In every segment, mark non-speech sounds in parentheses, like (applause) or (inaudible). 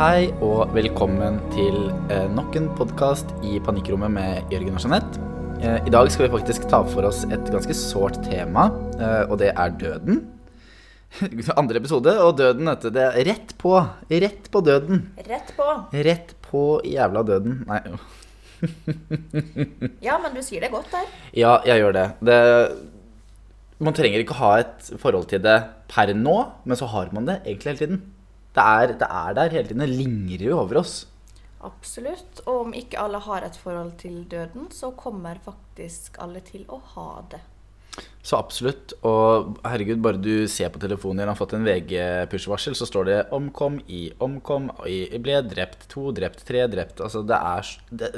Hei og velkommen til eh, nok en podkast i Panikkrommet med Jørgen og Jeanette. Eh, I dag skal vi faktisk ta for oss et ganske sårt tema, eh, og det er døden. (laughs) Andre episode, og døden, vet du. Det er rett på. Rett på døden. Rett på. Rett på jævla døden. Nei. (laughs) Ja, men du sier det godt der. Ja, jeg gjør det. det. Man trenger ikke ha et forhold til det per nå, men så har man det egentlig hele tiden. Det er, det er der hele tiden. Det lingrer jo over oss. Absolutt. Og om ikke alle har et forhold til døden, så kommer faktisk alle til å ha det. Så absolutt. Og herregud, bare du ser på telefonen din har fått en VG-push-varsel, så står det 'omkom i omkom i ble drept', to drept, tre drept. Altså det er Det,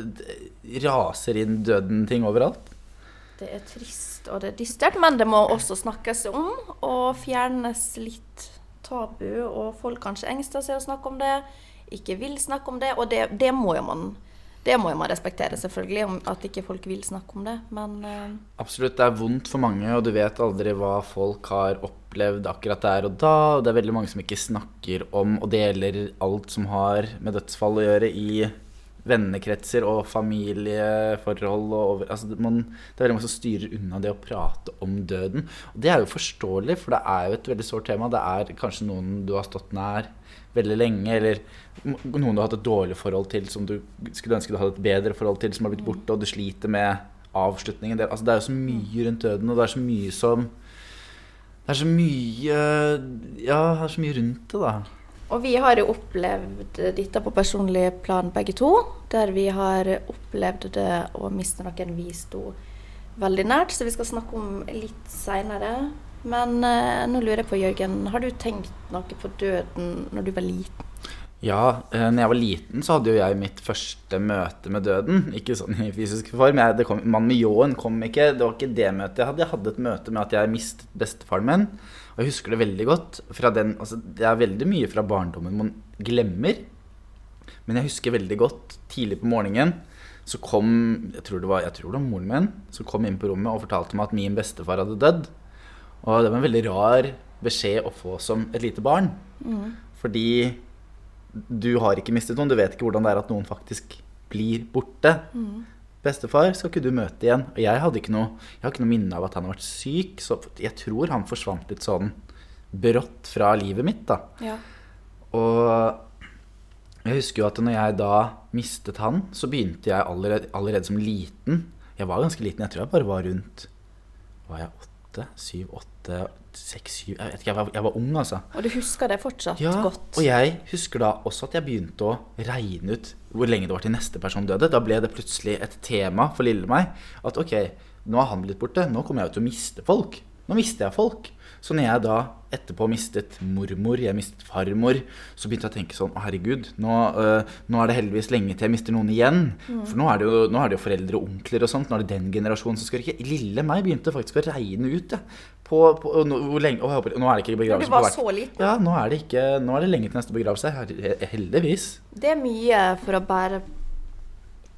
det raser inn døden-ting overalt. Det er trist og det er dystert, men det må også snakkes om og fjernes litt tabu. Og folk kanskje engster seg å snakke om det, ikke vil snakke om det. Og det, det må jo man det må jo man respektere, selvfølgelig, at ikke folk vil snakke om det. Men uh... Absolutt, det er vondt for mange, og du vet aldri hva folk har opplevd akkurat der og da. Og det er veldig mange som ikke snakker om og deler alt som har med dødsfall å gjøre i vennekretser og familieforhold. Og over, altså man, det er veldig mange som styrer unna det å prate om døden. Og det er jo forståelig, for det er jo et veldig sårt tema. Det er kanskje noen du har stått nær veldig lenge, eller noen du har hatt et dårlig forhold til som du skulle ønske du hadde et bedre forhold til, som har blitt borte, og du sliter med avslutningen. Det, altså det er jo så mye rundt døden, og det er så mye som Det er så mye Ja, det er så mye rundt det, da. Og vi har jo opplevd dette på personlig plan begge to. Der vi har opplevd det å miste noen vi sto veldig nært, så vi skal snakke om litt seinere. Men eh, nå lurer jeg på, Jørgen, har du tenkt noe på døden når du var liten? Ja, eh, når jeg var liten så hadde jo jeg mitt første møte med døden. Ikke sånn i fysisk form. Jeg, det kom, Mannen med ljåen kom ikke. Det var ikke det møtet jeg hadde. Jeg hadde et møte med at jeg mistet bestefaren min. Og jeg husker det veldig godt. Fra den, altså, det er veldig mye fra barndommen man glemmer. Men jeg husker veldig godt tidlig på morgenen så kom jeg tror, det var, jeg tror det var moren min som kom inn på rommet og fortalte meg at min bestefar hadde dødd. Og det var en veldig rar beskjed å få som et lite barn. Fordi du har ikke mistet noen. Du vet ikke hvordan det er at noen faktisk blir borte. Bestefar skal ikke du møte igjen. Og jeg hadde ikke noe, jeg har ikke noe minne av at han har vært syk, så jeg tror han forsvant litt sånn brått fra livet mitt, da. Ja. Og jeg husker jo at når jeg da mistet han, så begynte jeg allerede, allerede som liten Jeg var ganske liten. Jeg tror jeg bare var rundt Var jeg åtte? Syv? Åtte? Seks? Syv? Jeg vet ikke. Jeg var, jeg var ung, altså. Og du husker det fortsatt Ja, godt? og jeg husker da også at jeg begynte å regne ut hvor lenge det var til neste person døde. Da ble det plutselig et tema for lille meg. At ok, nå har han blitt borte. Nå kommer jeg jo til å miste folk. Nå mister jeg folk. Så når jeg da etterpå mistet mormor, jeg mistet farmor, så begynte jeg å tenke sånn Å, herregud, nå, øh, nå er det heldigvis lenge til jeg mister noen igjen. For nå er, det jo, nå er det jo foreldre og onkler og sånt. Nå er det den generasjonen som skal rykke. Lille meg begynte faktisk å regne ut det. På, på, nå, hvor lenge, å, håper, nå er det ikke begravelse på hvert- så liten? ja, nå er det, ikke, nå er det lenge til neste begravelse. Heldigvis. Det er mye for å bære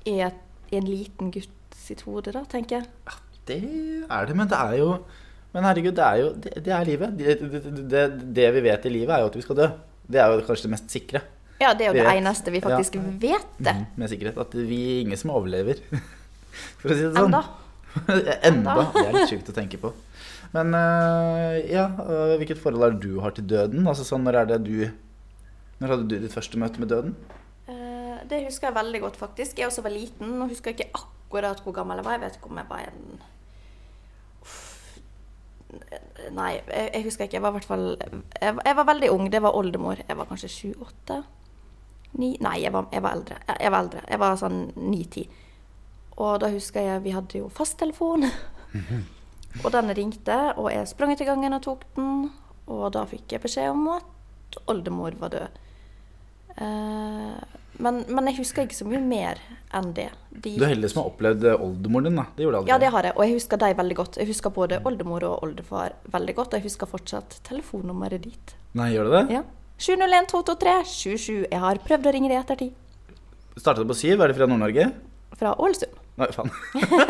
i, et, i en liten gutt sitt hode, da, tenker jeg. Ja, det er det, men det er jo Men herregud, det er jo Det, det er livet. Det, det, det, vi vet i livet, er jo at vi skal dø. Det er jo kanskje det mest sikre. Ja, det er jo Vi det vet. eneste vi faktisk Ja. vet det. Mm, Med sikkerhet. At vi ingen som overlever. (laughs) For å si det sånn. (laughs) Enda. Enda. Det er litt sjukt å tenke på. Men øh, ja, øh, hvilket forhold er det du har til døden? Altså sånn, Når er det du Når hadde du ditt første møte med døden? Eh, Det husker jeg veldig godt, faktisk. Jeg også var liten. Nå husker jeg ikke akkurat hvor gammel jeg var. Jeg vet ikke om jeg var en Uff. Nei, jeg, jeg husker ikke. Jeg var i hvert fall jeg, jeg var veldig ung. Det var oldemor. Jeg var kanskje sju-åtte? Ni? Nei, jeg var, jeg var eldre. Jeg, jeg var eldre. Jeg var sånn ni-ti. Og da husker jeg vi hadde jo fasttelefon. Og den ringte, og jeg sprang ut i gangen og tok den. Og da fikk jeg beskjed om at oldemor var død. Eh, men, men jeg husker ikke så mye mer enn det. De Du er heldig som har opplevd øh, oldemoren din. da Det gjorde aldri ja, det har jeg. Og jeg husker deg veldig godt. Jeg husker både oldemor og oldefar veldig godt. Og jeg husker fortsatt telefonnummeret ditt. Nei, gjør du det? Ja. 701 223 77. Jeg har prøvd å ringe deg i ettertid. Startet det på Siv? Er det fra Nord-Norge? Fra Ålesund. Nei, faen.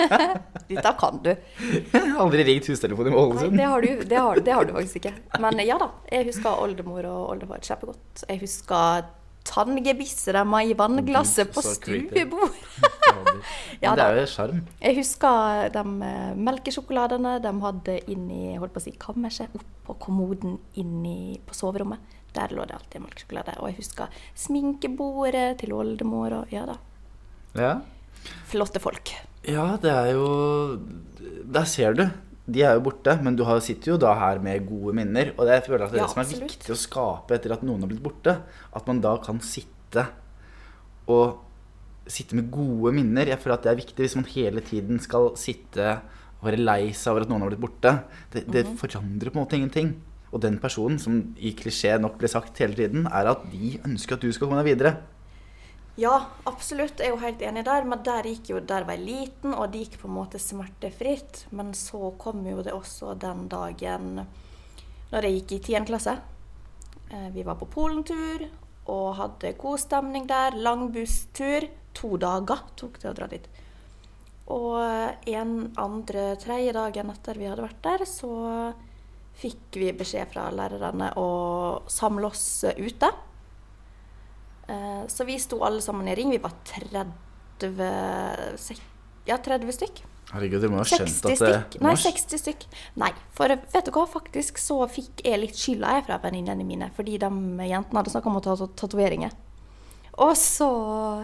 (laughs) Dette kan du. (laughs) Aldri ringt hustelefonen i Ålesund. det har du, det har, det har du faktisk ikke. Men ja da. Jeg husker oldemor og oldefar kjempegodt. Jeg husker tanngebisset deres i vannglasset på stuebordet. (laughs) Ja det er jo sjarm. Jeg husker de eh, melkesjokoladene de hadde inni holdt på å si, kammerset, oppå kommoden inni på soverommet. Der lå det alltid melkesjokolade. Og jeg husker sminkebordet til oldemor og ja da. Ja. Flotte folk. ja, det er jo Der ser du. De er jo borte, men du sitter jo da her med gode minner. Og det, jeg føler at det er Ja, det som er absolutt. viktig å skape etter at noen har blitt borte. At man da kan sitte og sitte med gode minner. Jeg føler at det er viktig hvis man hele tiden skal sitte og være lei seg over at noen har blitt borte. Det, det Mhm. forandrer på en måte ingenting. Og den personen som i klisjé nok blir sagt hele tiden, er at de ønsker at du skal komme deg videre. Ja, absolutt. Jeg er jo helt enig der. Men der gikk jo, der var jeg liten, og det gikk på en måte smertefritt. Men så kom jo det også den dagen når jeg gikk i 10. klasse. Eh, Vi var på Polentur og hadde god stemning der. Lang busstur. To dager tok det å dra dit. Og en andre, tredje dagen etter vi hadde vært der, så fikk vi beskjed fra lærerne å samle oss ute. Eh, Så vi sto alle sammen i ring. Vi var 30 sek- Ja, 30 stykk. Herregud, du må ha skjønt at det. Nei, 60 stykk. Nei, for vet du hva, faktisk så fikk jeg litt skylda jeg fra venninnene mine, fordi de jentene hadde snakka om å ta tat- tatoveringer. Og så,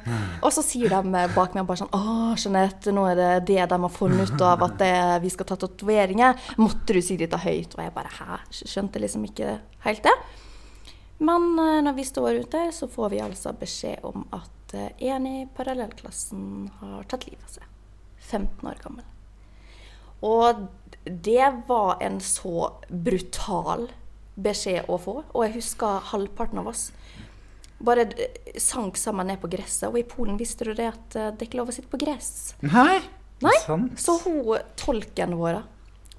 (sighs) og så sier de bak meg bare sånn Å, Jeanette, nå er det det de har funnet ut av, at det, vi skal ta tatoveringer. Måtte du si dette høyt? Og jeg bare Hæ? Skjønte liksom ikke helt det. Men eh, når vi står ute, så får vi altså beskjed om at eh, en i parallellklassen har tatt livet av seg. 15 år gammel. Og det var en så brutal beskjed å få. Og jeg husker halvparten av oss bare sank sammen ned på gresset. Og i Polen visste du det at det det er ikke lov å sitte på gress. Nei! Nei, Sant. Så hun, tolken vår,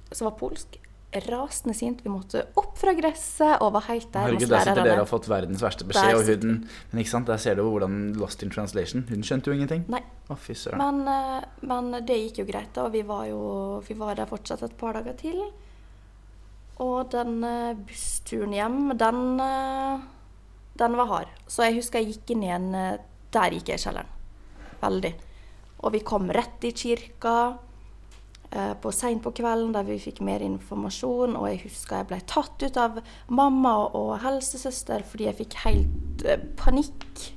som var polsk, rasende sint. Vi måtte opp fra gresset og var helt der. Herregud, der sitter dere og har fått verdens verste Der beskjed. Og huden men ikke sant, der ser du hvordan Lost in translation. Hun skjønte jo ingenting. Nei. Å, fy søren. Men, eh, men det gikk jo greit, da. og Vi var jo vi var der fortsatt et par dager til. Og den eh, bussturen hjem, den, eh, den var hard. Så jeg husker jeg gikk inn igjen Der gikk jeg i kjelleren. Veldig. Og vi kom rett i kirka på seint på kvelden, der vi fikk mer informasjon. Og jeg husker jeg ble tatt ut av mamma og helsesøster fordi jeg fikk helt eh, panikk.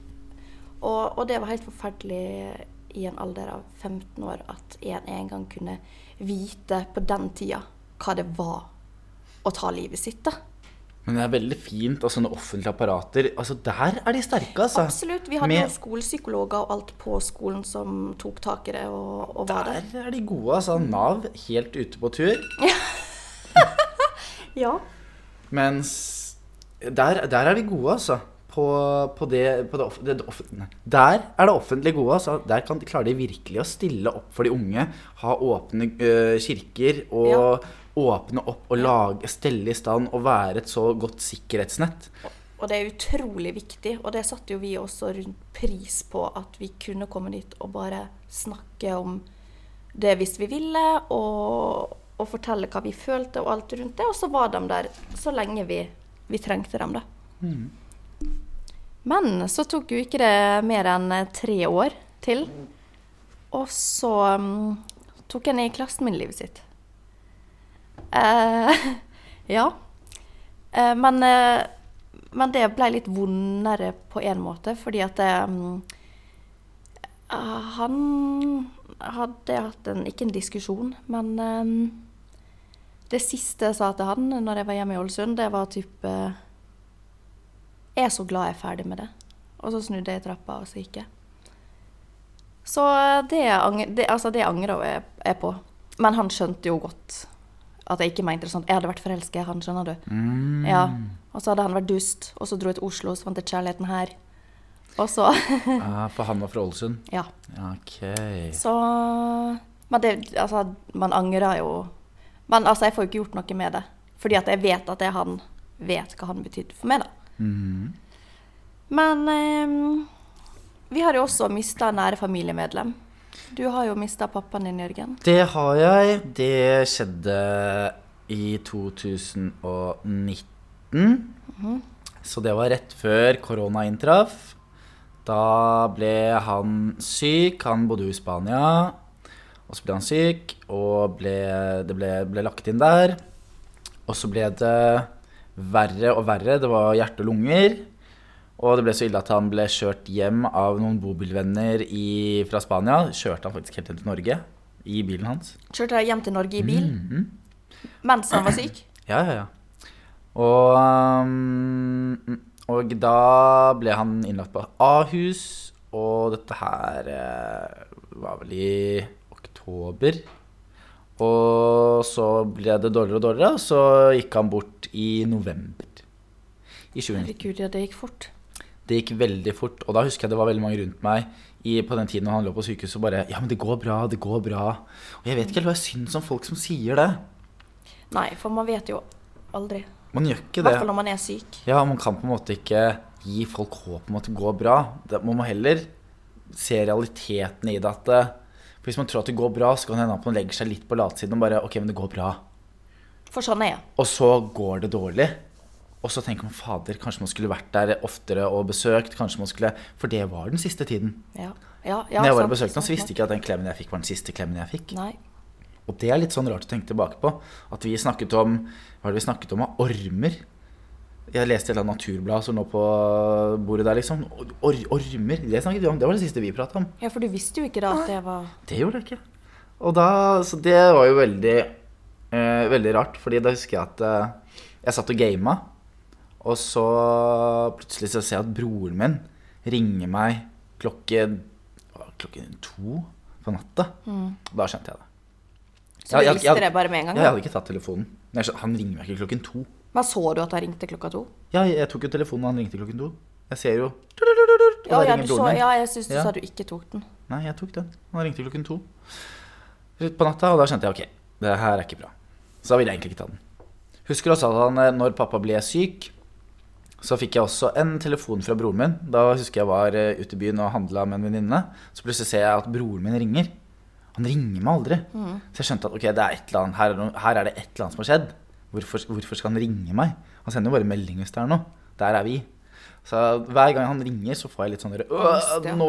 Og, og det var helt forferdelig i en alder av 15 år at en gang kunne vite på den tida hva det var å ta livet sitt. da. Men det er veldig fint. Og sånne offentlige apparater altså Der er de sterke, altså. Absolutt. Vi hadde Med- jo skolepsykologer og alt på skolen som tok tak i det og, og var der. Der er de gode, altså. Nav helt ute på tur. (laughs) Ja. Mens der, der er de gode, altså. På, på det, på det, off, det, det off. Der er det offentlige gode. Altså. Der kan, klarer de virkelig å stille opp for de unge. Ha åpne uh, kirker og Ja. Åpne opp og lage, stelle i stand og være et så godt sikkerhetsnett. Og det er utrolig viktig, og det satte jo vi også rundt pris på, at vi kunne komme dit og bare snakke om det hvis vi ville, og, og fortelle hva vi følte og alt rundt det. Og så var de der så lenge vi, vi trengte dem, da. Men så tok jo ikke det mer enn tre år til. Og så um, tok en i klassen min livet sitt. Eh, (laughs) ja. Eh, men, eh, men det ble litt vondere på en måte, fordi at eh, Han hadde hatt en Ikke en diskusjon, men um, det siste jeg sa til han når jeg var hjemme i Ålesund, det var typ eh, Jeg er så glad jeg er ferdig med det. Og så snudde jeg i trappa, og så gikk jeg. Så det, det, altså det angrer jeg på. Men han skjønte jo godt at jeg ikke mente det sånn. Jeg hadde vært forelska i han, skjønner du. Mm. Ja. Og så hadde han vært dust, og så dro jeg til Oslo, så fant jeg kjærligheten her. Og så (laughs) Ah, for han var fra Ålesund? Ja. Ok. Så Men det Altså, man angrer jo Men altså, jeg får jo ikke gjort noe med det. Fordi at jeg vet at det han vet hva han betydde for meg, da. Mm. Men eh, vi har jo også mista nære familiemedlem. Du har jo mista pappaen din, Jørgen. Det har jeg. Det skjedde i 2019. Så det var rett før korona inntraff. Da ble han syk. Han bodde jo i Spania. Og så ble han syk, og ble, det ble, ble lagt inn der. Og så ble det verre og verre. Det var hjerte og lunger. Og det ble så ille at han ble kjørt hjem av noen bobilvenner i, fra Spania. Kjørte han faktisk helt hjem til Norge i bilen hans. Kjørte deg hjem til Norge i bil Mhm. mens han var syk? (clears throat) Ja, ja, ja. Og, um, og da ble han innlagt på Ahus, og dette her eh, var vel i oktober. Og så ble det dårligere og dårligere, og så gikk han bort i november. I 2019. Herregud, ja, det gikk fort. Det gikk veldig fort, og da husker jeg det var veldig mange rundt meg i, på den tiden han lå på sykehuset og bare Ja, men det går bra, det går bra. Og jeg vet ikke helt hva jeg syns om folk som sier det. Nei, for man vet jo aldri. Man gjør I ikke hvert det. fall når man er syk. Ja, man kan på en måte ikke gi folk håp om at det går bra. Man må heller se realiteten i det. At det, for Hvis man tror at det går bra, så kan det hende at man legger seg litt på latsiden og bare Ok, men det går bra. For sånn er jeg. Og så går det dårlig. Og så tenker man fader, kanskje man skulle vært der oftere og besøkt. kanskje man skulle, For det var den siste tiden. Ja. Ja, ja, Når jeg var og besøkte ham, så visste jeg ikke at den klemmen jeg fikk, var den siste klemmen jeg fikk. Nei. Og det er litt sånn rart å tenke tilbake på. At vi snakket om Hva er det vi snakket om? Ormer. Jeg leste et eller annet naturblad som lå på bordet der, liksom. Or ormer. Det snakket vi om. Det var det siste vi prata om. Ja, for du visste jo ikke da at det var Det gjorde jeg ikke. Og da, så det var jo veldig eh, Veldig rart, fordi da husker jeg at eh, jeg satt og gama, og så plutselig så ser jeg at broren min ringer meg klokken Klokken to på natta. Mm. da skjønte jeg det. Så du jeg- visste jeg- det bare med en gang? Jeg hadde ikke tatt telefonen. Han ringer meg ikke klokken to. Men så du at han ringte klokka to? Ja, jeg tok jo telefonen, og han ringte klokken to. Jeg ser jo Ja, da ja, du så, ja jeg syns du Ja. sa du ikke tok den. Nei, jeg tok den. Han ringte klokken to på natta, og da skjønte jeg ok, det her er ikke bra. Så da ville jeg egentlig ikke ta den. Husker også at han, eh, når pappa ble syk, så fikk jeg også en telefon fra broren min. Da husker jeg var eh, ute i byen og handla med en venninne. Så plutselig ser jeg at broren min ringer. Han ringer meg aldri. Så jeg skjønte at okay, det er annet, her, er noe, her er det et eller annet som har skjedd. Hvorfor, hvorfor skal han ringe meg? Han sender jo bare melding hvis det er noe. Der er vi. Så hver gang han ringer, så får jeg litt sånn der, ja. Nå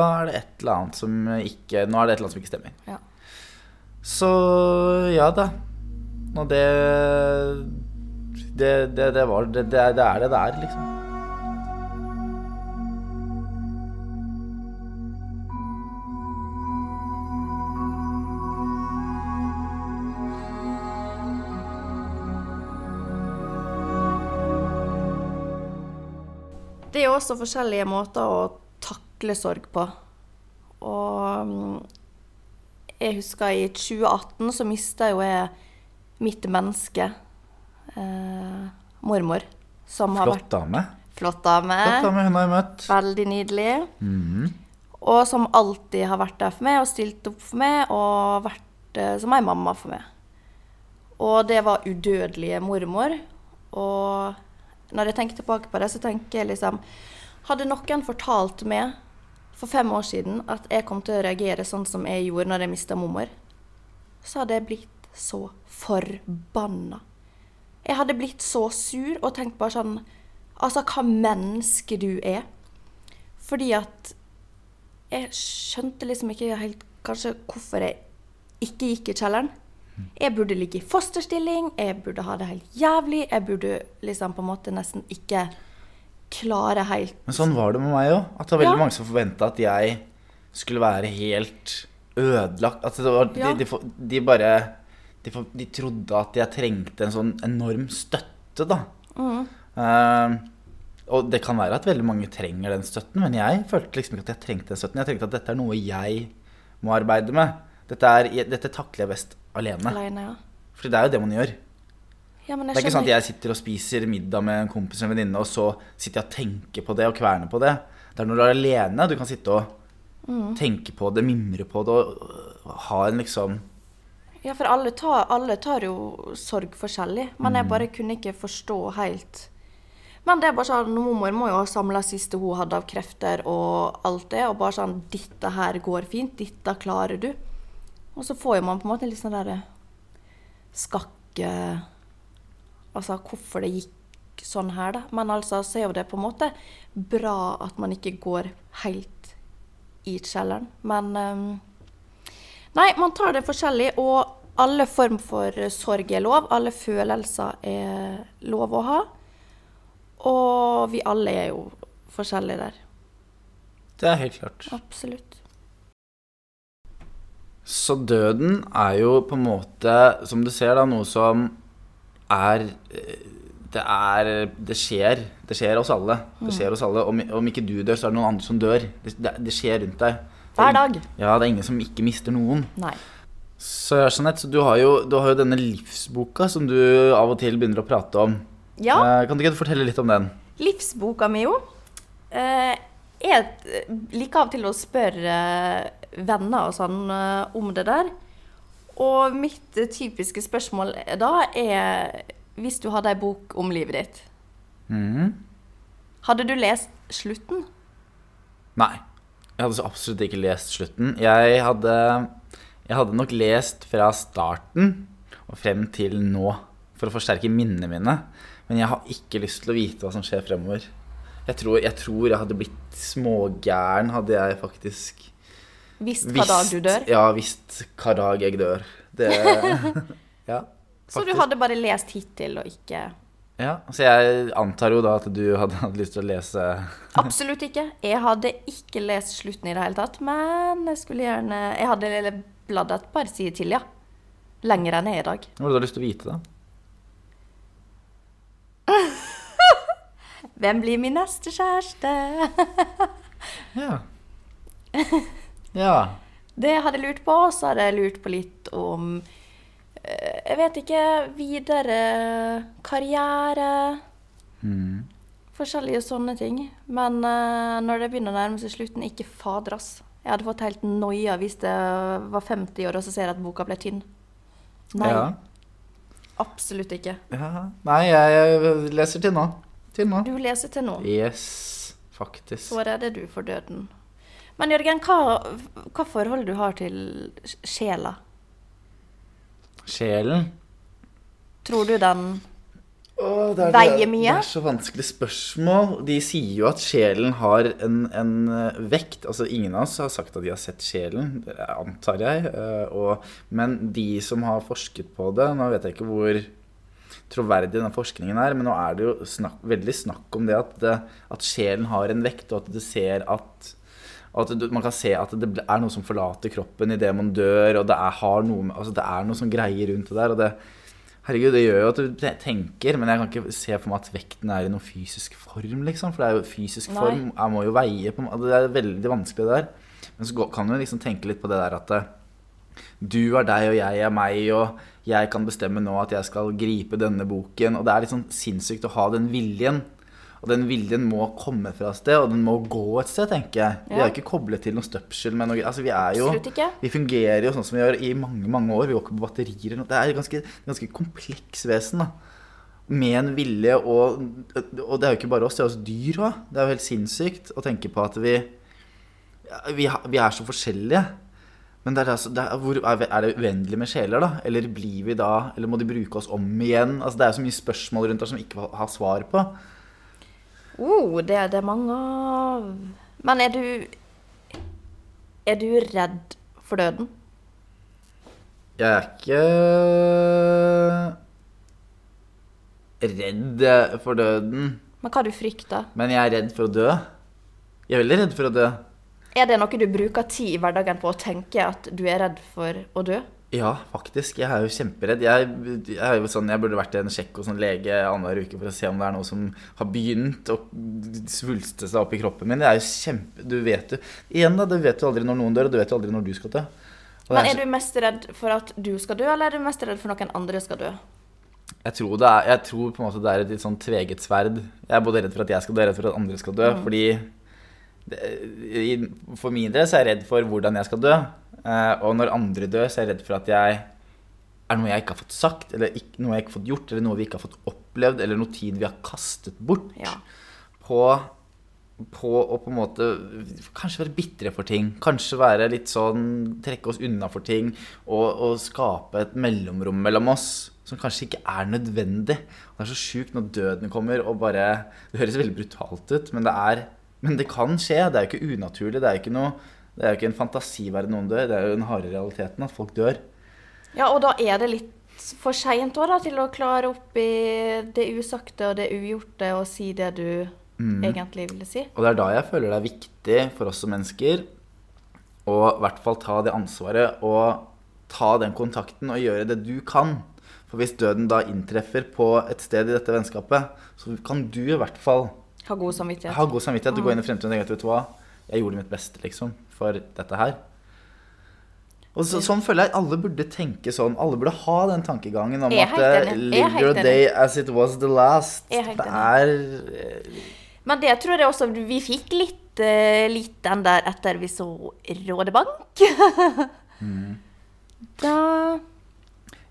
er det et eller annet som ikke Nå er det et eller annet som ikke stemmer. Ja. Så ja da. Og det Det, det, det var det, det, er- det det er, liksom. Det er også forskjellige måter å takle sorg på. Og mm, jeg husker i 2018 så mista jo jeg mitt menneske, mormor, som har Flott vært dame. flott dame. Flott dame hun har møtt. Veldig nydelig. Mm. Og som alltid har vært der for meg og stilt opp for meg og vært eh, som ei mamma for meg. Og det var udødelige mormor. Og når jeg tenker tilbake på det, så tenker jeg liksom Hadde noen fortalt meg for fem år siden at jeg kom til å reagere sånn som jeg gjorde når jeg mista mormor, så hadde jeg blitt så forbanna. Jeg hadde blitt så sur og tenkt bare sånn Altså, hva menneske du er. Fordi at jeg skjønte liksom ikke helt kanskje hvorfor jeg ikke gikk i kjelleren. Jeg burde ligge i fosterstilling, jeg burde ha det helt jævlig. Jeg burde liksom på en måte nesten ikke klare helt Men sånn var det med meg òg. At det var veldig Ja. mange som forventa at jeg skulle være helt ødelagt. At det var, Ja. de, de, de bare de, de trodde at jeg trengte en sånn enorm støtte, da. Mm. Uh, og det kan være at veldig mange trenger den støtten, men jeg følte liksom ikke at jeg trengte den støtten. Jeg tenkte at dette er noe jeg må arbeide med. Dette, er, dette takler jeg best alene. alene. Ja. For det er jo det man gjør. Ja, men Det er ikke sånn at jeg sitter og spiser middag med en kompis eller en venninne, og så sitter jeg og tenker på det og kverner på det. Det er når du er alene du kan sitte og Mm. tenke på det, mimre på det og ha en liksom Ja, for alle tar, alle tar jo sorg forskjellig. Men jeg bare kunne ikke forstå helt Men det er bare sånn, mormor må jo ha samla siste hun hadde av krefter og alt det, og bare sånn 'Dette her går fint. Dette klarer du.' Og så får jo man på en måte litt sånn derre skakke Altså hvorfor det gikk sånn her, da. Men altså så er jo det på en måte bra at man ikke går helt i kjelleren. Men um, Nei, man tar det forskjellig, og alle form for sorg er lov. Alle følelser er lov å ha. Og vi alle er jo forskjellige der. Det er helt klart. Absolutt. Så døden er jo på en måte, som du ser, da, noe som er Det er Det skjer. Det skjer oss alle. Det skjer oss alle. Om, om ikke du dør, så er det noen andre som dør. Det, det, det skjer rundt deg. Er Hver dag. Ja, det er ingen som ikke mister noen. Nei. Så Jeanette, så du har, jo, du har jo denne livsboka som du av og til begynner å prate om. Ja. Eh, kan du ikke fortelle litt om den? Livsboka mi, jo. Eh, jeg liker av og til å spørre venner og sånn eh, om det der. Og mitt typiske spørsmål da er hvis du hadde ei bok om livet ditt, mm. hadde du lest slutten? Nei. Jeg hadde så absolutt ikke lest slutten. Jeg hadde, jeg hadde nok lest fra starten og frem til nå for å forsterke minnene mine. Men jeg har ikke lyst til å vite hva som skjer fremover. Jeg tror jeg, tror jeg hadde blitt smågæren hadde jeg faktisk Visst hva dag du dør? Ja, visst hva dag jeg dør. Det (laughs) Ja. Så du hadde bare lest hittil og ikke Ja, Så jeg antar jo da at du hadde hatt lyst til å lese (laughs) Absolutt ikke. Jeg hadde ikke lest slutten i det hele tatt, men jeg skulle gjerne Jeg hadde bladd et par sider til, ja. Lenger enn jeg er i dag. Hva har du lyst til å vite, da? (laughs) Hvem blir min neste kjæreste? (laughs) Ja. (laughs) Ja. Det jeg lurt på, så hadde jeg lurt på litt om eh, Jeg vet ikke Videre karriere. Mm. Forskjellige sånne ting. Men eh, når det begynner å nærme seg slutten, ikke fader, ass. Jeg hadde fått helt noia hvis det var 50 år og så ser jeg at boka ble tynn. Nei, Ja. absolutt ikke. ja. Nei, jeg leser til nå. Til nå. Du leser til nå. Yes, faktisk. Så redder du for døden. Men Jørgen, hva, hva forhold du har til sjela? Sjelen. Tror du den Åh, det er, Veier det, mye? Det er så vanskelig spørsmål. De sier jo at sjelen har en, en eh, vekt. Altså Ingen av oss har sagt at de har sett sjelen, det antar jeg. eh, Og, men de som har forsket på det Nå vet jeg ikke hvor troverdig den forskningen er, men nå er det jo snakk, veldig snakk om det at, det at sjelen har en vekt, og at du ser at at du, man kan se at det er noe som forlater kroppen idet man dør, og det er, har noe, altså det er noe som greier rundt det der. og det Herregud, det gjør jo at du tenker, men jeg kan ikke se for meg at vekten er i noen fysisk form, liksom. For det er jo fysisk Nei. form. Jeg må jo veie på. Det er veldig vanskelig det der. Men så kan du liksom tenke litt på det der at eh, du er deg, og jeg er meg, og jeg kan bestemme nå at jeg skal gripe denne boken. Og det er litt sånn sinnssykt å ha den viljen. Og den viljen må komme fra et sted, og den må gå et sted, tenker jeg. Vi er jo ikke koblet til noe støpsel med noe Altså, vi er jo vi fungerer jo sånn som vi gjør i mange mange år. Vi går ikke på batterier. eller noe. Det er et ganske, ganske kompleks vesen. da. Med en vilje og Og det er jo ikke bare oss, det er også dyr òg. Det er jo helt sinnssykt å tenke på at vi vi, vi er så forskjellige. Men det er, altså, det er, hvor, er det uendelig med sjeler, da? Eller blir vi da Eller må de bruke oss om igjen? Altså, det er så mye spørsmål rundt der som vi ikke har svar på. Oh, det er det mange av. Men er du Er du redd for døden? Jeg er ikke redd for døden. Men hva du frykter? Men jeg er redd for å dø. Jeg er veldig redd for å dø. Er det noe du bruker tid i hverdagen på å tenke at du er redd for å dø? Ja, faktisk. Jeg er jo kjemperedd. Jeg, jeg, er jo sånn, jeg burde vært en sjekk hos en lege annenhver uke for å se om det er noe som har begynt å svulste seg opp i kroppen min. Det er jo kjempe... Du vet jo Igjen, da. Du vet jo aldri når noen dør, og du vet jo aldri når du skal dø. Men er er du mest redd for at du skal dø, eller er du mest redd for noen andre skal dø? Jeg tror, det er, jeg tror på en måte det er et litt sånn tveget sverd. Jeg er både redd for at jeg skal dø, og redd for at andre skal dø. Fordi det, i- For min del så er jeg redd for hvordan jeg skal dø. Eh, og når andre dør, så er jeg redd for at jeg er noe jeg ikke har fått sagt, eller ikke, noe jeg ikke har fått gjort, eller noe vi ikke har fått opplevd, eller noe tid vi har kastet bort Ja. på på å på en måte kanskje være bitre for ting. Kanskje være litt sånn trekke oss unna for ting. Og, og skape et mellomrom mellom oss som kanskje ikke er nødvendig. Det er så sjukt når døden kommer og bare Det høres veldig brutalt ut, men det er Men det kan skje. Det er jo ikke unaturlig. Det er jo ikke noe det er jo ikke en fantasiverden noen dør. Det er jo den harde realiteten at folk dør. Ja, og da er det litt for seint til å klare opp i det usagte og det ugjorte og si det du egentlig ville si. Og det er da jeg føler det er viktig for oss som mennesker å i hvert fall ta det ansvaret og ta den kontakten og gjøre det du kan. For hvis døden da inntreffer på et sted i dette vennskapet, så kan du i hvert fall Ha god samvittighet. ha god samvittighet. Du går inn i fremtiden og tenker at vet du hva, jeg gjorde mitt beste liksom, for dette her. Og så, sånn føler jeg alle burde tenke sånn. Alle burde ha den tankegangen om at eh, live your day as it was the last. Det er eh, Men det tror jeg også vi fikk litt, eh, litt den der etter vi så Rådebank. (laughs) Da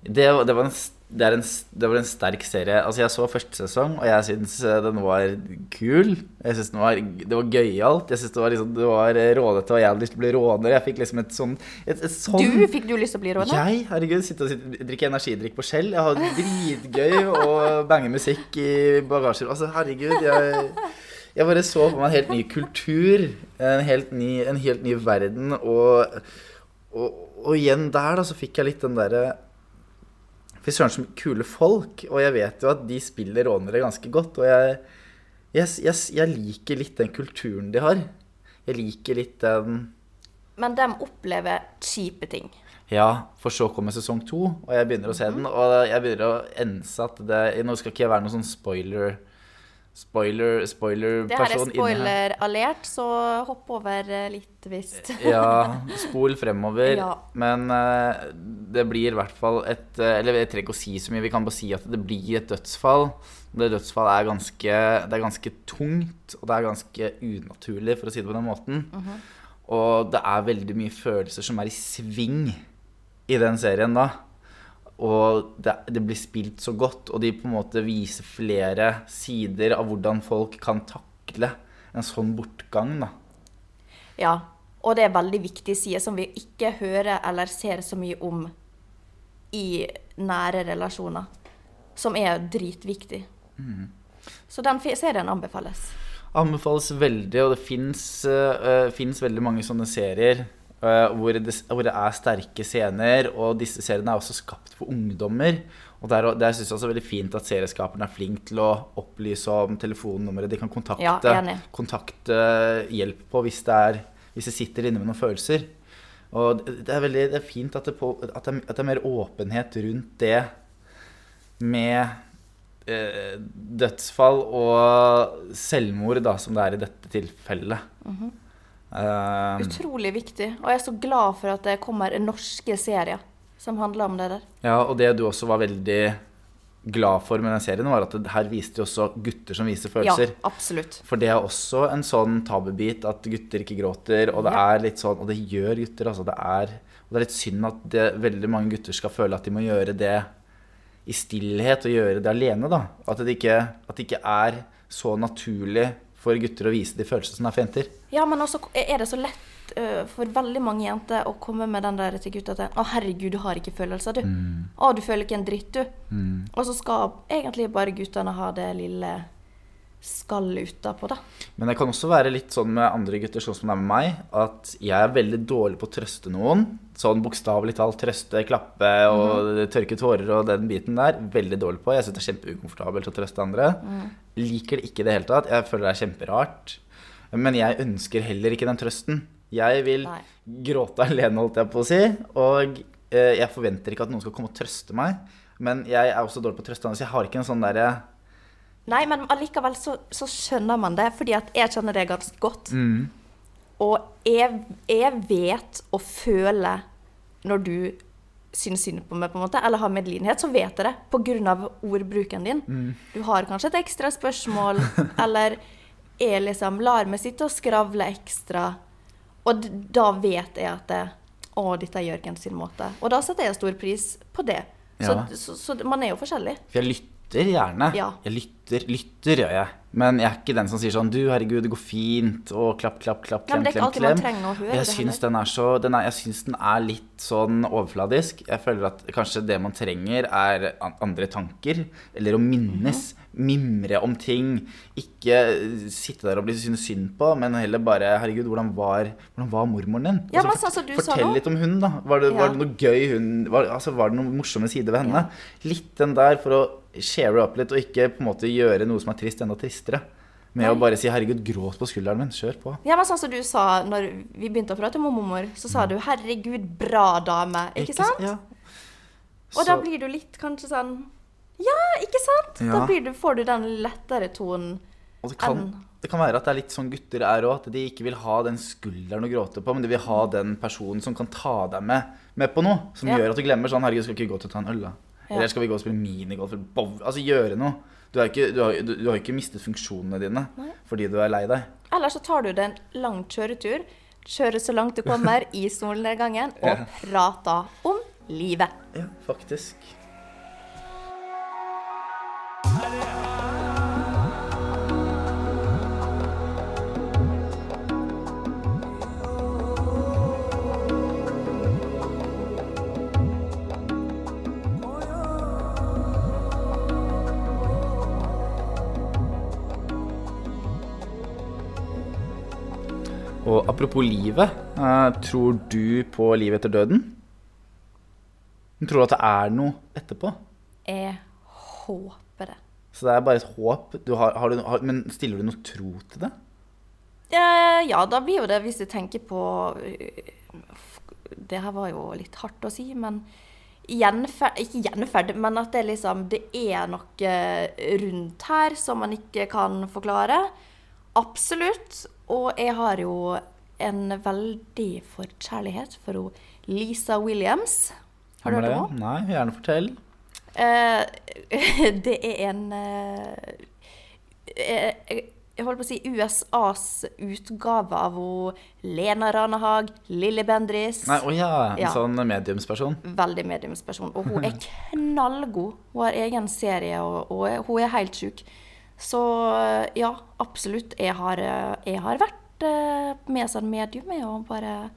Det, det, var en, det, en, det var en sterk serie. Altså Jeg så første sesong, og jeg syns eh, den var kul. Jeg synes den var, Det var gøyalt. Jeg syns det var, liksom, det var eh, rådete, og jeg hadde lyst til å bli råner. Jeg fikk liksom et sånn et, et sånn Du fikk du lyst til å bli råner? Jeg? Herregud, sitte og sitte, drikke energidrikk på skjell. Jeg hadde dritgøy og bange musikk i bagasjer. Altså, herregud, jeg jeg bare så for meg en helt ny kultur, en helt ny, en helt ny verden. Og, og, og igjen der da, så fikk jeg litt den derre Fy søren, så kule folk. Og jeg vet jo at de spiller rånere ganske godt. Og jeg, jeg, jeg, jeg liker litt den kulturen de har. Jeg liker litt den Men de opplever kjipe ting. Ja, for så kommer sesong to, og jeg begynner å se den. Og jeg begynner å ense at det Nå skal ikke jeg være noen sånn spoiler Spoiler, Det her er spoiler-person spoiler-alert, så hopp over eh, litt hvis (laughs) Ja, (laughs) spol fremover. Ja. Men uh, det blir i hvert fall et eh, Eller jeg trenger ikke å si så mye, vi kan bare si at det blir et dødsfall. Det dødsfallet er ganske, det er ganske tungt, og det er ganske unaturlig, for å si det på den måten. Og det er veldig mye følelser som er i sving i den serien da. Og det, det blir spilt så godt, og de på en måte viser flere sider av hvordan folk kan takle en sånn bortgang, da. Ja. Og det er veldig viktige sider som vi ikke hører eller ser så mye om i nære relasjoner. Som er dritviktig. Mm. Så den serien anbefales. Anbefales veldig, og det fins veldig mange sånne serier eh, hvor, det, hvor det er sterke scener, og disse seriene er også skapt for ungdommer. Og der, der synes jeg også er veldig fint at serieskaperne er flink til å opplyse om telefonnummeret de kan kontakte, Ja, kontakte hjelp på hvis det, er, hvis det sitter inne med noen følelser. Og det er veldig det er fint at det, på, at, det, at det er mer åpenhet rundt det med eh, dødsfall og selvmord, da, som det er i dette tilfellet. Mhm. Eh, Utrolig viktig. Og jeg er så glad for at det kommer norske serier som handler om det der. ja, og det du også var veldig glad for med den serien, var at det, her viste jo også gutter som viser følelser. Ja, absolutt. For det er også en sånn tabubit at gutter ikke gråter, og det Ja. er litt sånn Og det gjør gutter, altså. Det er, det er litt synd at det, veldig mange gutter skal føle at de må gjøre det i stillhet, og gjøre det alene, da. At det ikke, at det ikke er så naturlig for gutter å vise de følelsene som er for jenter. Ja, men også er det så lett for veldig mange jenter å komme med den der til gutta til Å, herregud, du har ikke følelser, du. Å, du føler ikke en dritt, du. Og så skal egentlig bare guttene ha det lille skallet utapå, da. Men det kan også være litt sånn med andre gutter, sånn som det er med meg, at jeg er veldig dårlig på å trøste noen. Sånn bokstavelig talt trøste, klappe og tørke tårer og den biten der. Veldig dårlig på. Jeg syns det er kjempeukomfortabelt å trøste andre. Liker det ikke i det hele tatt. Jeg føler det er kjemperart. Men jeg ønsker heller ikke den trøsten. Jeg vil Nei. gråte alene, holdt jeg på å si. Og eh, jeg forventer ikke at noen skal komme og trøste meg. Men jeg er også dårlig på å trøste andre, så jeg har ikke en sånn derre Nei, men allikevel så, så skjønner man det, fordi at jeg kjenner det ganske godt. Og jeg, jeg vet og føler når du syns synd på meg, på en måte, eller har medlidenhet, så vet jeg det av ordbruken din. Du har kanskje et ekstra spørsmål, (laughs) eller jeg liksom lar meg sitte og skravle ekstra. Og da vet jeg at det, å, dette er Jørgen sin måte. Og da setter jeg stor pris på det. Så, så, så man er jo forskjellig. For jeg lytter lytter gjerne. Ja. Jeg lytter, lytter gjør jeg. Men jeg er ikke den som sier sånn Du, herregud, det går fint. Og klapp, klapp, klapp, klem, klem, klem. jeg syns den så den den er litt sånn overfladisk. Jeg føler at kanskje det man trenger, er andre tanker. Eller å minnes. Mhm. Mimre om ting. Ikke sitte der og bli synes synd på, men heller bare Herregud, hvordan var, hvordan var mormoren din? Ja, Altså, men sånn som fortell litt om hun, da. Var det, Ja. var det noe gøy hun var, altså, var det noen morsomme sider ved henne? Litt den der for å share opp litt, og ikke på en måte gjøre noe som er trist, enda tristere. Med å bare si 'herregud, gråt på skulderen min'. Kjør på. Ja, men sånn som du sa når vi begynte å prate om mormor, så sa du 'herregud, bra dame'. Ikke, sant? Ja. Og da blir du litt kanskje sånn Ja, ikke sant? Da Ja. blir du, får du den lettere tonen. Det kan, enn- det kan være at det er litt sånn gutter er òg, at de ikke vil ha den skulderen å gråte på, men de vil ha den personen som kan ta deg med, med på noe. Som Ja. gjør at du glemmer sånn 'herregud, skal ikke gå til å ta en øl', da? Ja. Eller skal vi gå og spille minigolf? Altså gjøre noe. Du har ikke, du har, du, du har ikke mistet funksjonene dine Nei. fordi du er lei deg. Eller så tar du deg en lang kjøretur, kjører så langt du kommer (laughs) i solnedgangen, og Ja. prater om livet. Ja, faktisk. Og apropos livet, eh, tror du på livet etter døden? Tror du at det er noe etterpå? Jeg håper det. Så det er bare et håp? Du har, har du, har, men stiller du noe tro til det? Eh, ja, da blir jo det, hvis du tenker på Det her var jo litt hardt å si, men gjenferd Ikke gjenferd, men at det liksom Det er noe rundt her som man ikke kan forklare. Absolutt. Og jeg har jo en veldig forkjærlighet for Lisa Williams. Har du hørt om henne? Nei, gjerne fortell. Eh, (laughs) det er en eh, eh, Jeg holdt på å si USAs utgave av Lena Ranehag, Lilly Bendriss. Nei, oh ja, en Ja. sånn mediumsperson. Veldig mediumsperson. Og hun er (laughs) knallgod. Hun har egen serie, og, og hun er helt sjuk. Så eh, ja, absolutt. Jeg har, eh, jeg har vært eh, med som medium med og bare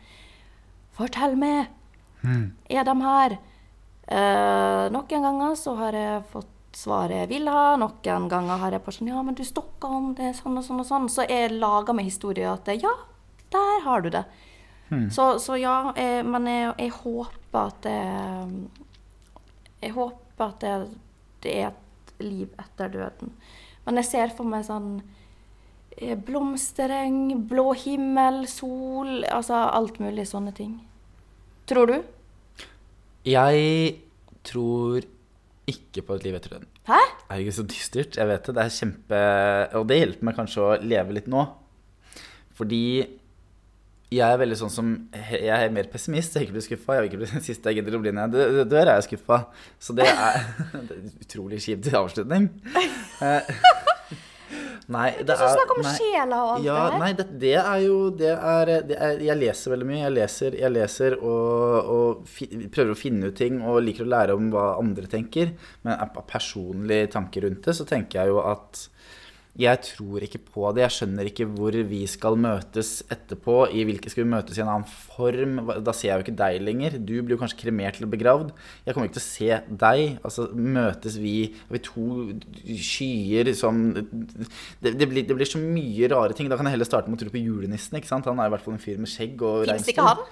Fortell meg! Er de her? Eh, noen ganger så har jeg fått svaret jeg vil ha. Noen ganger har jeg bare sånn Ja, men du stokka om det, sånn og sånn og sånn. Så jeg lager meg historier at ja, der har du det. Så, så ja, jeg, men jeg, jeg håper at det Jeg håper at det, det er et liv etter døden. Men jeg ser for meg sånn eh, blomstereng, blå himmel, sol Altså alt mulig sånne ting. Tror du? Jeg tror ikke på et liv etter døden. Hæ? Det er jo ikke så dystert. Jeg vet det. Det er kjempe Og det hjelper meg kanskje å leve litt nå. Fordi jeg er veldig sånn som Jeg er mer pessimist. Jeg vil ikke bli skuffa. Jeg vil ikke bli siste jeg gidder å bli når jeg dør, er jeg skuffa. Så det er, (laughs) det er utrolig kjipt avslutning. (laughs) Nei, det Du Snakk om nei. sjela og alt Ja, det her. nei, det, det er jo det er, det er Jeg leser veldig mye. Jeg leser, jeg leser og, og fi, prøver å finne ut ting og liker å lære om hva andre tenker. Men av personlige tanker rundt det, så tenker jeg jo at jeg tror ikke på det. Jeg skjønner ikke hvor vi skal møtes etterpå. I hvilke skal vi møtes i en annen form? Da ser jeg jo ikke deg lenger. Du blir jo kanskje kremert eller begravd. Jeg kommer ikke til å se deg. Altså, møtes vi vi to skyer som det, det, blir, det blir så mye rare ting. Da kan jeg heller starte med å tro på julenissen. ikke sant? Han er i hvert fall en fyr med skjegg og Fins ikke han?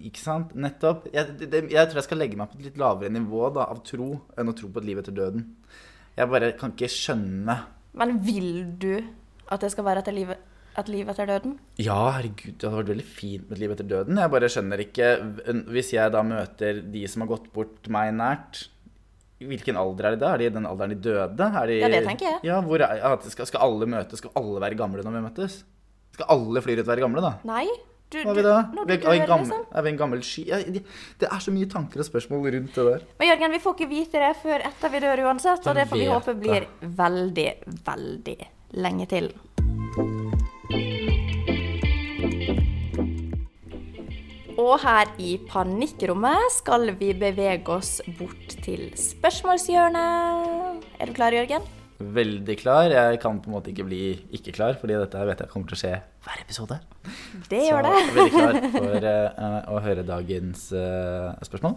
Ikke sant? Nettopp. Jeg, det- jeg tror jeg skal legge meg på et litt lavere nivå da, av tro enn å tro på et liv etter døden. Jeg bare kan ikke skjønne Men vil du at det skal være et liv, et liv etter døden? Ja, herregud, det hadde vært veldig fint med et liv etter døden. Jeg bare skjønner ikke Hvis jeg da møter de som har gått bort meg nært Hvilken alder er de da? Er de i den alderen de døde? De, Ja, det tenker jeg. Ja, er, skal, skal alle møtes? Skal alle være gamle når vi møtes? Skal alle flyr ut være gamle, da? Nei? Du, Hva er vi du er, vi dør, gammel, liksom. er vi en gammel sky? Det er så mye tanker og spørsmål rundt det der. Men Jørgen, vi får ikke vite det før etter vi dør uansett, og det får vi håpe blir veldig, veldig lenge til. Og her i Panikkrommet skal vi bevege oss bort til spørsmålshjørnet. Er du klar, Jørgen? Veldig klar. Jeg kan på en måte ikke bli ikke klar, fordi dette her vet jeg kommer til å skje hver episode. Det gjør det. Så veldig klar for uh, å høre dagens uh, spørsmål.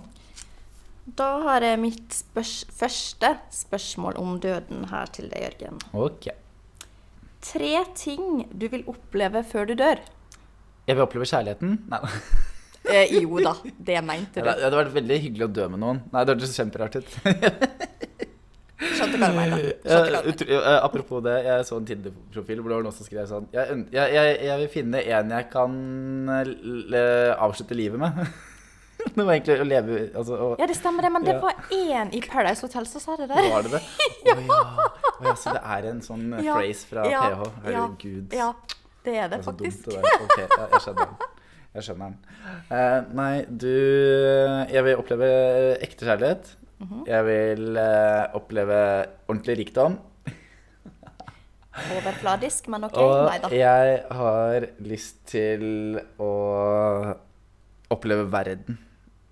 Da har jeg mitt spørs første spørsmål om døden her til deg, Jørgen. Ok. Tre ting du vil oppleve før du dør. Jeg vil oppleve kjærligheten. Nei, (laughs) Eh, jo da, det (laughs) mente du det hadde vært veldig hyggelig å dø med noen. Nei, det hørtes kjemperart ut. (laughs) Skjønte hva du mener. Eh, utro- eh, apropos det, jeg så en Tinder-profil hvor det var noen som skrev sånn Jeg, jeg, jeg, jeg vil finne en jeg kan eh, l avslutte livet med. (laughs) det var egentlig å leve altså, og, Ja, det stemmer det, men det Ja. var én i Paradise Hotel som sa det der. Var det det? (laughs) Å ja. Oh, ja. Så det er en sånn eh, Ja, phrase fra ja, PH. Herregud. Ja, det er det Det er så dumt, faktisk. det der. Ok, ja, jeg skjønner den. Jeg skjønner den. Uh, nei, du Jeg vil oppleve ekte kjærlighet. Mhm. Jeg vil eh, oppleve ordentlig rikdom. Overfladisk, men OK. Og Nei da. jeg har lyst til å oppleve verden.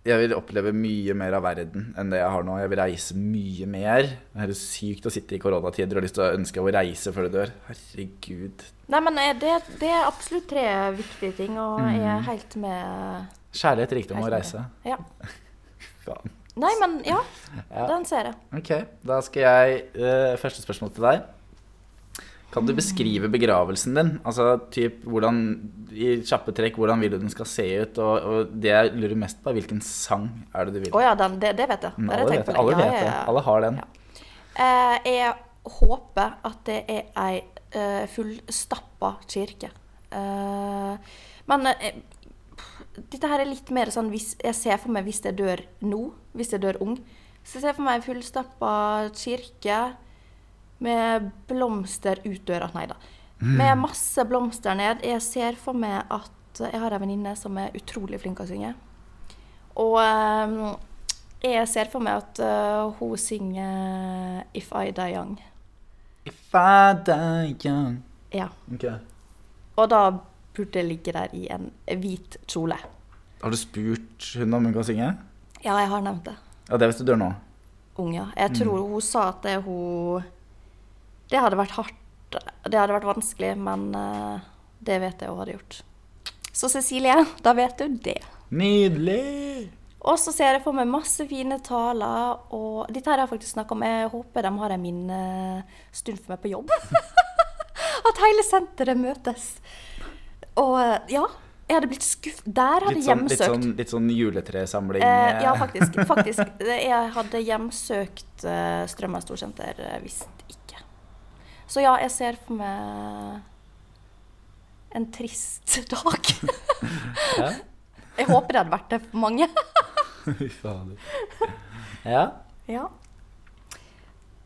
Jeg vil oppleve mye mer av verden enn det jeg har nå. Jeg vil reise mye mer. Det er sykt å sitte i koronatider og lyst til å ønske å reise før du dør. Herregud. Nei, men eh, det, det er absolutt tre viktige ting, og jeg Mm. er helt med Kjærlighet, rikdom og reise. Ja. (laughs) Faen. Nei, men ja, Ja. den ser jeg. Ok, da skal jeg uh, Første spørsmål til deg. Kan du beskrive begravelsen din? Altså typ hvordan, i kjappe trekk, hvordan vil du den skal se ut? Og, og det jeg lurer mest på, er hvilken sang er det du vil? Å ja, den, det, det vet jeg. Mm, Det alle jeg vet det. Alle vet Ja, det. ja, ja. Alle har den. Eh, jeg håper at det er ei uh, fullstappa kirke. Uh, men dette her er litt mer sånn hvis jeg ser for meg hvis jeg dør nå, hvis jeg dør ung. Så jeg ser for meg en fullstappa kirke med blomster ut døra. Nei da. Med masse blomster ned. Jeg ser for meg at jeg har ei venninne som er utrolig flink til å synge. Og um, jeg ser for meg at uh, hun synger 'If I Die Young'. If I die young Ja. Okay. Og da burde ligge der i en hvit kjole. Har du spurt hun om hun kan synge? Ja, jeg har nevnt det. Ja, det hvis du nå. Ung, ja. Jeg tror hun sa at det hun Det hadde vært hardt. Det hadde vært vanskelig, men eh, det vet jeg hun hadde gjort. Så Cecilie, (laughs) da vet du det. Nydelig! Og så ser jeg for meg masse fine taler, og dette her har jeg faktisk snakka om. Jeg håper de har en minnestund for meg på jobb. (laughs) At hele senteret møtes. Og eh, ja, jeg hadde blitt skuff. Der hadde Litt sånn, litt hjemsøkt. sånn, litt sånn juletresamling. Eh, ja, (laughs) faktisk. faktisk. Jeg hadde hjemsøkt uh, Strømmen storsenter eh, hvis ikke. Så ja, jeg ser for meg en trist (laughs) dag. Ja. Jeg håper det hadde vært det for mange. (laughs) Fy fader. Ja. Ja.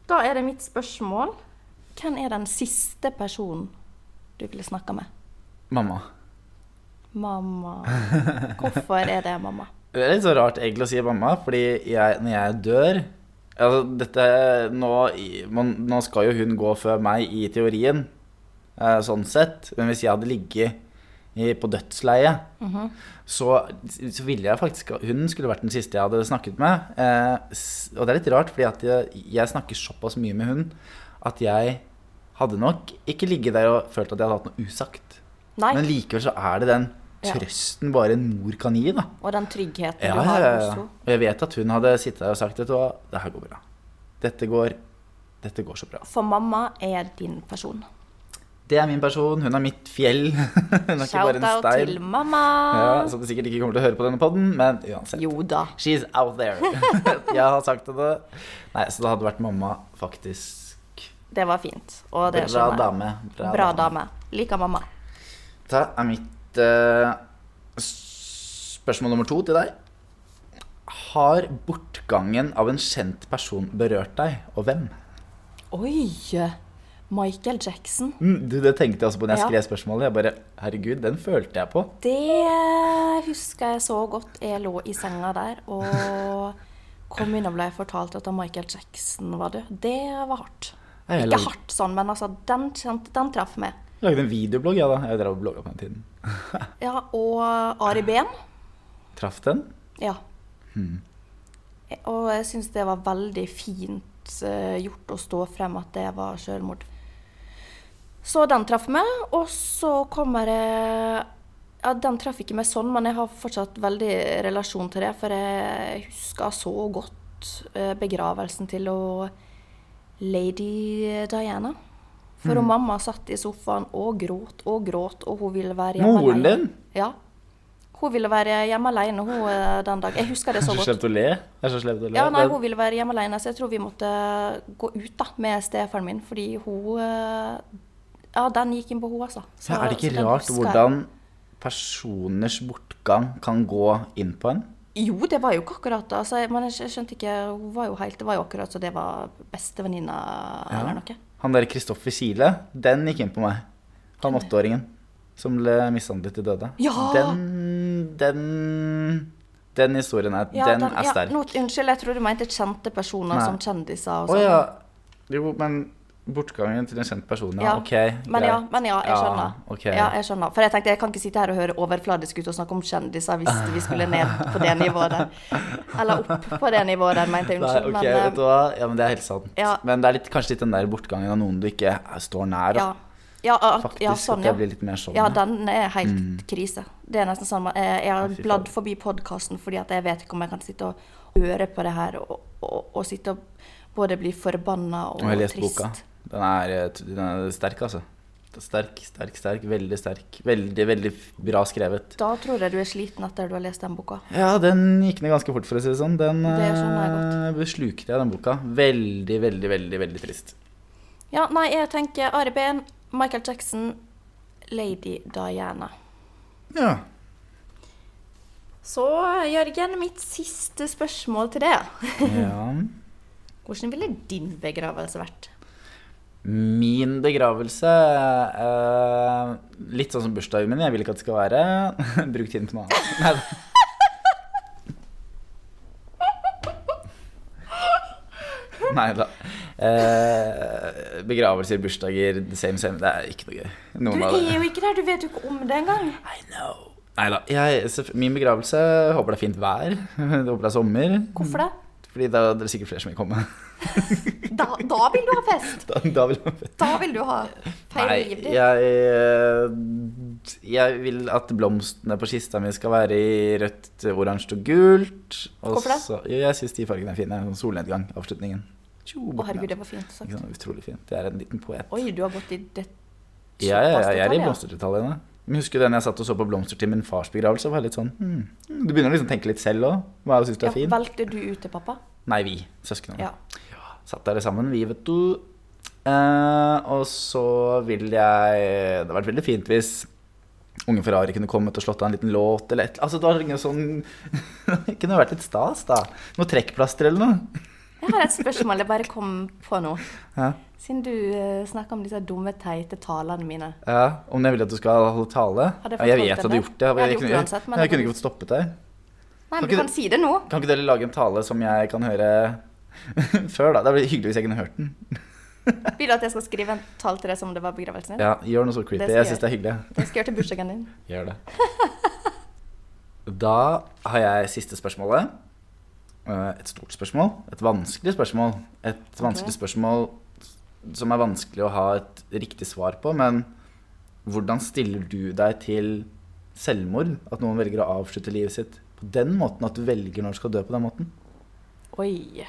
Da er det mitt spørsmål. Hvem er den siste personen du ville snakka med? Mamma. Mamma. (laughs) Hvorfor er det mamma? Det er litt så rart egentlig å si mamma, fordi jeg, når jeg dør altså dette, nå, man, nå skal jo hun gå før meg i teorien, eh, sånn sett. Men hvis jeg hadde ligget i, på dødsleiet, så, så ville jeg faktisk Hun skulle vært den siste jeg hadde snakket med. Eh, og det er litt rart, fordi jeg, jeg snakker såpass mye med hun at jeg hadde nok ikke ligget der og følt at jeg hadde hatt noe usagt. Nei. Men likevel så er det den trøsten bare en mor kan gi, da. Og den tryggheten Ja, du har ja, hos ja. henne. Og jeg vet at hun hadde sittet der og sagt vet du hva, det her går bra. Dette går, dette går så bra. For mamma er din person. Det er min person, hun er mitt fjell. (laughs) hun er en Shout-out til mamma. Ja, som du sikkert ikke kommer til å høre på denne podden, men uansett. Jo da. She's out there. (laughs) jeg har sagt det. Nei, så det hadde vært mamma, faktisk. Det var fint. Og det Bra skjønner jeg. dame. Bra, dame. Liker mamma. Da er mitt uh, spørsmål nummer to til deg. Har bortgangen av en kjent person berørt deg, og hvem? Oi! Michael Jackson. Mm, Du, det tenkte jeg også på når jeg Ja. skrev spørsmålet. Jeg bare, herregud, den følte jeg på. Det husker jeg så godt. Jeg lå i senga der og (laughs) kom inn og ble fortalt at Michael Jackson var død. Det var hardt. Ikke hardt sånn, men altså, den, den traff meg. Lagde en videoblogg, ja da. Jeg drev og blogga på den tiden. (laughs) Ja, og Ari Behn. Traff den? Ja. Og jeg syns det var veldig fint eh, gjort å stå frem at det var selvmord. Så den traff meg, og så kommer det Ja, den traff ikke meg sånn, men jeg har fortsatt veldig relasjon til det, for jeg husker så godt eh, begravelsen til lady Diana. For mm. mamma satt i sofaen og gråt og gråt, og hun ville være hjemme Moren alene. din? Ja. Hun ville være hjemme alene hun, eh, den dagen. Jeg husker det så så er godt. slemt å le. Er så slemt å le. Ja, nei, hun ville være hjemme alene, så jeg tror vi måtte gå ut da, med stefaren min, fordi hun eh, Ja, den gikk inn på henne, altså. Så- Ja, er det ikke rart hvordan personers bortgang kan gå inn på en? Jo, det var jo ikke akkurat det. Altså, men jeg skjønte ikke Hun var jo helt Det var jo akkurat så det var bestevenninna eller noe. Han der Kristoffer Kile, den gikk inn på meg. Han åtteåringen som ble mishandlet til døde. Ja! Den, den Den historien er, Ja, den den- er ja, sterk. unnskyld, jeg tror du mente kjente personer Nei. som kjendiser og sånn. ja. Jo, men bortgangen til en kjent person, ja. Ja, Ok. Men ja, men ja, jeg Ja, skjønner. Ja, jeg skjønner. For jeg tenkte jeg kan ikke sitte her og høre overfladisk ut og snakke om kjendiser hvis vi skulle ned på det nivået der. Eller opp på det nivået der, mente jeg. Nei, okay, ok, men, eh, vet du hva? Ja, men det er helt sant. Ja. Men det er litt, kanskje litt den der bortgangen av noen du ikke står nær. Da. ja. Ja, at, Faktisk, ja, sånn, at ja. det blir litt mer sånn. Ja, den er helt krise. Det er nesten sånn Jeg, jeg har bladd forbi podkasten fordi at jeg vet ikke om jeg kan sitte og høre på det her og, og, og sitte og både bli forbanna og Og trist. boka. Den er, eh, den er sterk, altså. Sterk, sterk, sterk. Veldig sterk. Veldig, veldig bra skrevet. Da tror jeg du er sliten etter du har lest den boka. Ja, den gikk ned ganske fort, for å si det sånn. Den Det jeg eh, beslukte jeg, den boka. Veldig, veldig, veldig veldig trist. Ja, nei, jeg tenker Ari Behn, Michael Jackson, Lady Diana. Ja. Så Jørgen, mitt siste spørsmål til deg. ja. (laughs) Hvordan ville din begravelse vært? Min begravelse eh, Litt sånn som bursdagen min. Jeg vil ikke at det skal være. (laughs) Bruk tiden på noe annet. Nei. Da. Eh, begravelser, bursdager, the same same. Det er ikke noe gøy. Noen du er jo ikke der, du vet jo ikke om det engang. I know. Nei da. Min begravelse håper det er fint vær. (laughs) Jeg håper det er sommer. Hvorfor det? Fordi da er det sikkert flere som vil komme. (laughs) Da, da vil du ha fest! Da, da vil jeg Da vil du ha feil Nei, jeg, eh, jeg vil at blomstene på kista mi skal være i rødt, oransje og gult. Og Hvorfor det? Så, jo, jeg syns de fargene er fine. Solnedgang, avslutningen. Tjo, Å, herregud, det var fint sagt. Utrolig fint. Det er en liten poet. Oi, du har gått i det Ja, ja, ja, jeg er i detalj, ja. Men husker den jeg satt og så på blomster til min fars begravelse? var litt sånn, hmm. Du begynner å liksom tenke litt selv òg. Hva syns du Ja, er fin? Valgte du ut til pappa? Nei, vi. Søsknene. Ja. Satt der sammen, vi, vet du. Eh, og så vil jeg Det hadde vært veldig fint hvis Unge Ferrari kunne kommet og slått av en liten låt eller et Altså, det var ingen sånn (laughs) Det kunne vært litt stas, da. Noe trekkplaster eller noe. Jeg har et spørsmål jeg bare kom på nå. Ja. Siden du uh, snakker om disse dumme, teite talene mine. ja. Om jeg vil at du skal holde tale? Jeg Ja, jeg vet at du har gjort det. Jeg jeg, Jeg, kunne, uansett, jeg kunne ikke fått stoppet deg. Nei, men kan du kan si det nå. Kan ikke dere lage en tale som jeg kan høre (laughs) før, da? Det blir hyggelig hvis jeg kunne hørt den. (laughs) Vil du at jeg skal skrive en tale til deg som om det var begravelsen din? Ja, Gjør noe så creepy. Jeg syns det er hyggelig. Det skal jeg gjøre til bursdagen din. (laughs) Gjør det. Da har jeg siste spørsmålet. Eh, Et stort spørsmål. Et vanskelig spørsmål. Et vanskelig spørsmål som er vanskelig å ha et riktig svar på. Men hvordan stiller du deg til selvmord? At noen velger å avslutte livet sitt på den måten? At du velger når du skal dø på den måten? Oi.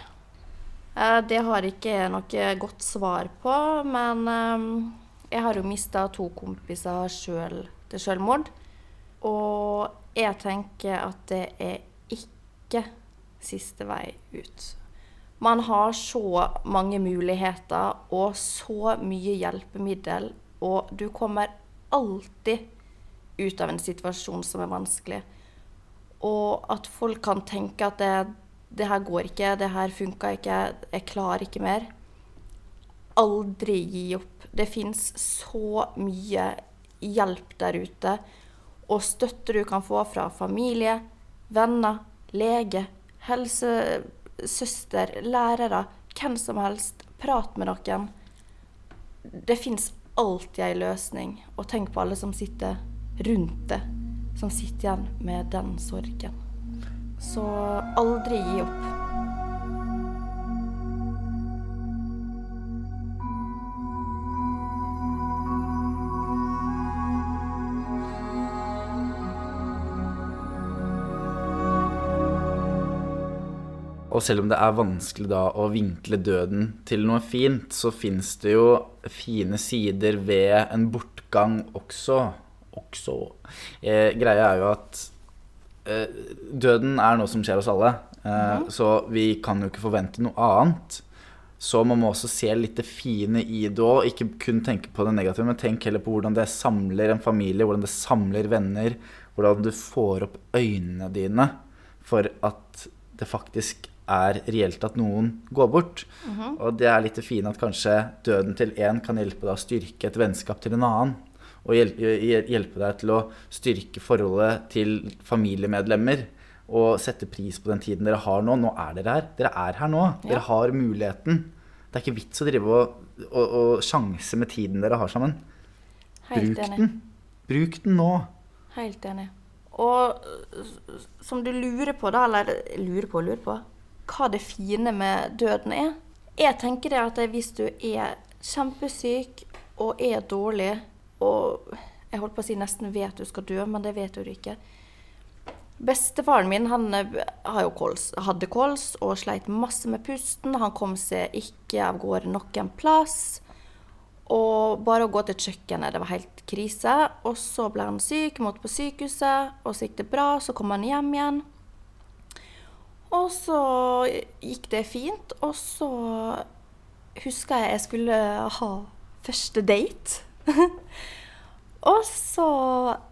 Eh, Det har ikke jeg noe godt svar på, men eh, jeg har jo mista to kompiser sjøl til selvmord. Og jeg tenker at det er ikke siste vei ut. Man har så mange muligheter og så mye hjelpemiddel, og du kommer alltid ut av en situasjon som er vanskelig. Og at folk kan tenke at det, det her går ikke, det her funka ikke, jeg klarer ikke mer. Aldri gi opp. Det fins så mye hjelp der ute. Og støtte du kan få fra familie, venner, lege, helsesøster, lærere, hvem som helst. Prat med noen. Det fins alltid ei løsning. Og tenk på alle som sitter rundt det, som sitter igjen med den sorgen. Så aldri gi opp. Og selv om det er vanskelig da å vinkle døden til noe fint, så fins det jo fine sider ved en bortgang også. Også. Eh, greia er jo at eh, døden er noe som skjer oss alle. Eh, Så vi kan jo ikke forvente noe annet. Så man må også se litt det fine i det òg. Ikke kun tenke på det negative, men tenk heller på hvordan det samler en familie, hvordan det samler venner. Hvordan du får opp øynene dine for at det faktisk er reelt at noen går bort. Og det er litt det fine at kanskje døden til én kan hjelpe deg å styrke et vennskap til en annen. Og hjel- hjel- hjelpe deg til å styrke forholdet til familiemedlemmer. Og sette pris på den tiden dere har nå. Nå er dere her. Dere er her nå. Dere har muligheten. Det er ikke vits å drive og, og, og sjanse med tiden dere har sammen. Helt Bruk enig. den. Bruk den nå. Helt enig. Og som du lurer på, da, eller lurer på, lurer på, hva det fine med døden er. Jeg tenker det at hvis du er kjempesyk og er dårlig, og jeg holdt på å si nesten vet du skal dø, men det vet du ikke. Bestefaren min han jo kols, hadde kols og sleit masse med pusten. Han kom seg ikke av gårde noen plass. Og bare å gå til kjøkkenet, det var helt krise. Og så ble han syk, måtte på sykehuset, og så gikk det bra. Så kom han hjem igjen. Og så gikk det fint. Og så huska jeg jeg skulle ha første date. (laughs) og så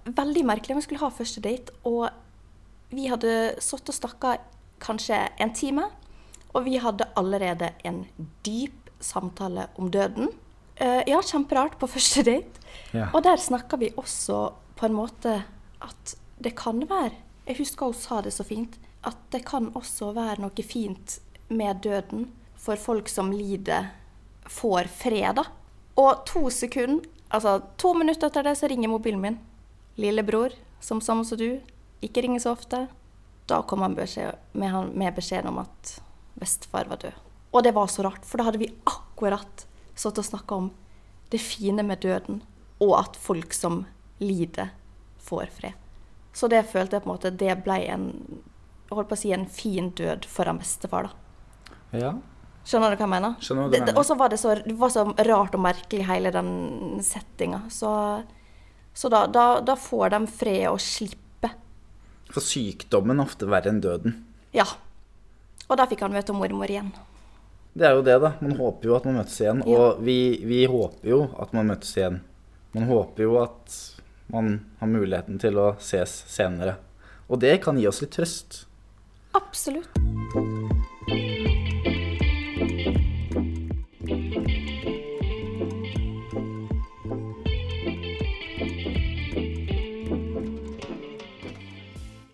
Veldig merkelig, om jeg skulle ha første date. Og vi hadde sittet og snakka kanskje en time. Og vi hadde allerede en dyp samtale om døden. Uh, ja, kjemperart på første date. Ja. Og der snakka vi også på en måte at det kan være Jeg husker hun sa det så fint. At det kan også være noe fint med døden for folk som lider, får fred, da. Og to sekunder, altså to minutter etter det, så ringer mobilen min. Lillebror, som samme som du, ikke ringer så ofte. Da kom han med, han, med beskjeden om at bestefar var død. Og det var så rart, for da hadde vi akkurat satt og snakka om det fine med døden, og at folk som lider, får fred. Så det følte jeg på en måte Det ble en holdt på å si en fin død for en bestefar, da. ja. Skjønner du hva jeg mener? Skjønner hva du Det- det- mener. Og så var det så, det var så rart og merkelig, hele den settinga. Så, så da, da, da får de fred og slippe. For sykdommen er ofte verre enn døden. Ja. Og da fikk han møte mormor igjen. Det er jo det, da. Man håper jo at man møtes igjen. Ja. Og vi, vi håper jo at man møtes igjen. Man håper jo at man har muligheten til å ses senere. Og det kan gi oss litt trøst. Absolutt.